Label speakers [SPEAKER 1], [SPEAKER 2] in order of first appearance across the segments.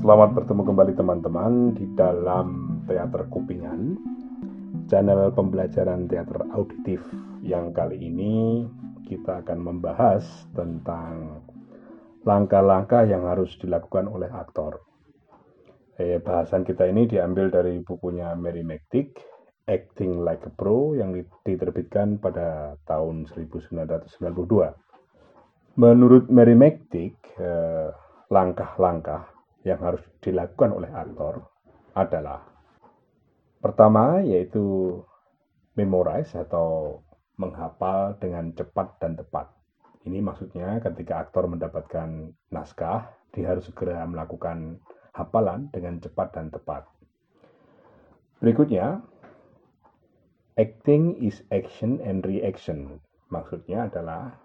[SPEAKER 1] Selamat bertemu kembali teman-teman di dalam Teater Kupingan, channel pembelajaran teater auditif yang kali ini kita akan membahas tentang langkah-langkah yang harus dilakukan oleh aktor. Eh, bahasan kita ini diambil dari bukunya Mary McTick, Acting Like a Pro yang diterbitkan pada tahun 1992. Menurut Mary McTick, eh, langkah-langkah yang harus dilakukan oleh aktor adalah pertama yaitu memorize atau menghafal dengan cepat dan tepat. Ini maksudnya ketika aktor mendapatkan naskah, dia harus segera melakukan hafalan dengan cepat dan tepat. Berikutnya, acting is action and reaction. Maksudnya adalah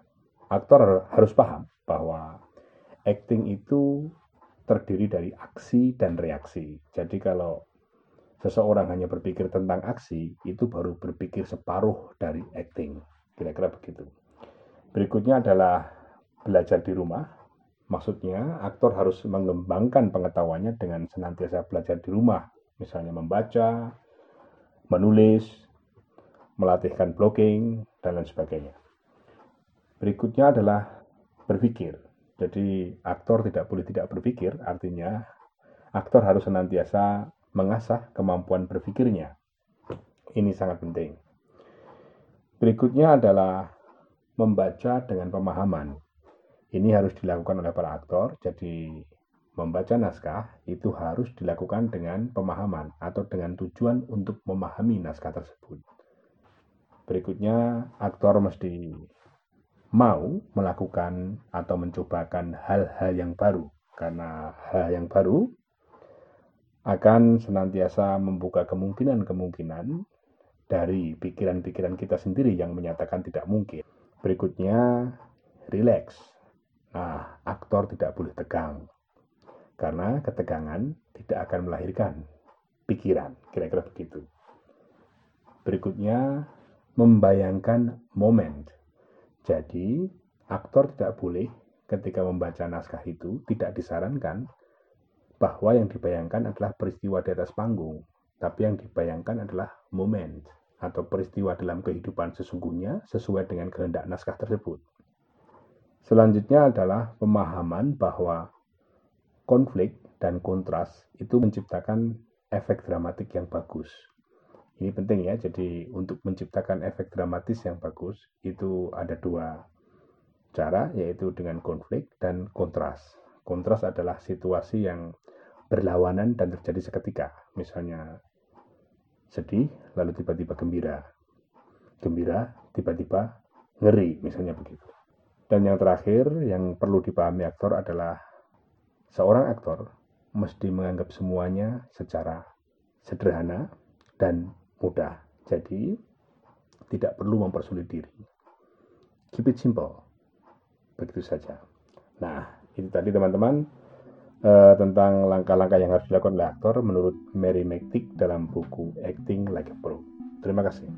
[SPEAKER 1] aktor harus paham bahwa acting itu terdiri dari aksi dan reaksi. Jadi kalau seseorang hanya berpikir tentang aksi, itu baru berpikir separuh dari acting. Kira-kira begitu. Berikutnya adalah belajar di rumah. Maksudnya, aktor harus mengembangkan pengetahuannya dengan senantiasa belajar di rumah. Misalnya membaca, menulis, melatihkan blocking, dan lain sebagainya. Berikutnya adalah berpikir. Jadi aktor tidak boleh tidak berpikir, artinya aktor harus senantiasa mengasah kemampuan berpikirnya. Ini sangat penting. Berikutnya adalah membaca dengan pemahaman. Ini harus dilakukan oleh para aktor, jadi membaca naskah itu harus dilakukan dengan pemahaman atau dengan tujuan untuk memahami naskah tersebut. Berikutnya, aktor mesti mau melakukan atau mencobakan hal-hal yang baru karena hal yang baru akan senantiasa membuka kemungkinan-kemungkinan dari pikiran-pikiran kita sendiri yang menyatakan tidak mungkin. Berikutnya, relax. Nah, aktor tidak boleh tegang. Karena ketegangan tidak akan melahirkan pikiran, kira-kira begitu. Berikutnya, membayangkan momen jadi, aktor tidak boleh ketika membaca naskah itu tidak disarankan bahwa yang dibayangkan adalah peristiwa di atas panggung, tapi yang dibayangkan adalah momen atau peristiwa dalam kehidupan sesungguhnya sesuai dengan kehendak naskah tersebut. Selanjutnya adalah pemahaman bahwa konflik dan kontras itu menciptakan efek dramatik yang bagus. Ini penting ya, jadi untuk menciptakan efek dramatis yang bagus itu ada dua cara, yaitu dengan konflik dan kontras. Kontras adalah situasi yang berlawanan dan terjadi seketika. Misalnya sedih, lalu tiba-tiba gembira. Gembira, tiba-tiba ngeri, misalnya begitu. Dan yang terakhir, yang perlu dipahami aktor adalah seorang aktor mesti menganggap semuanya secara sederhana dan mudah. Jadi, tidak perlu mempersulit diri. Keep it simple. Begitu saja. Nah, itu tadi teman-teman uh, tentang langkah-langkah yang harus dilakukan oleh aktor menurut Mary McTick dalam buku Acting Like a Pro. Terima kasih.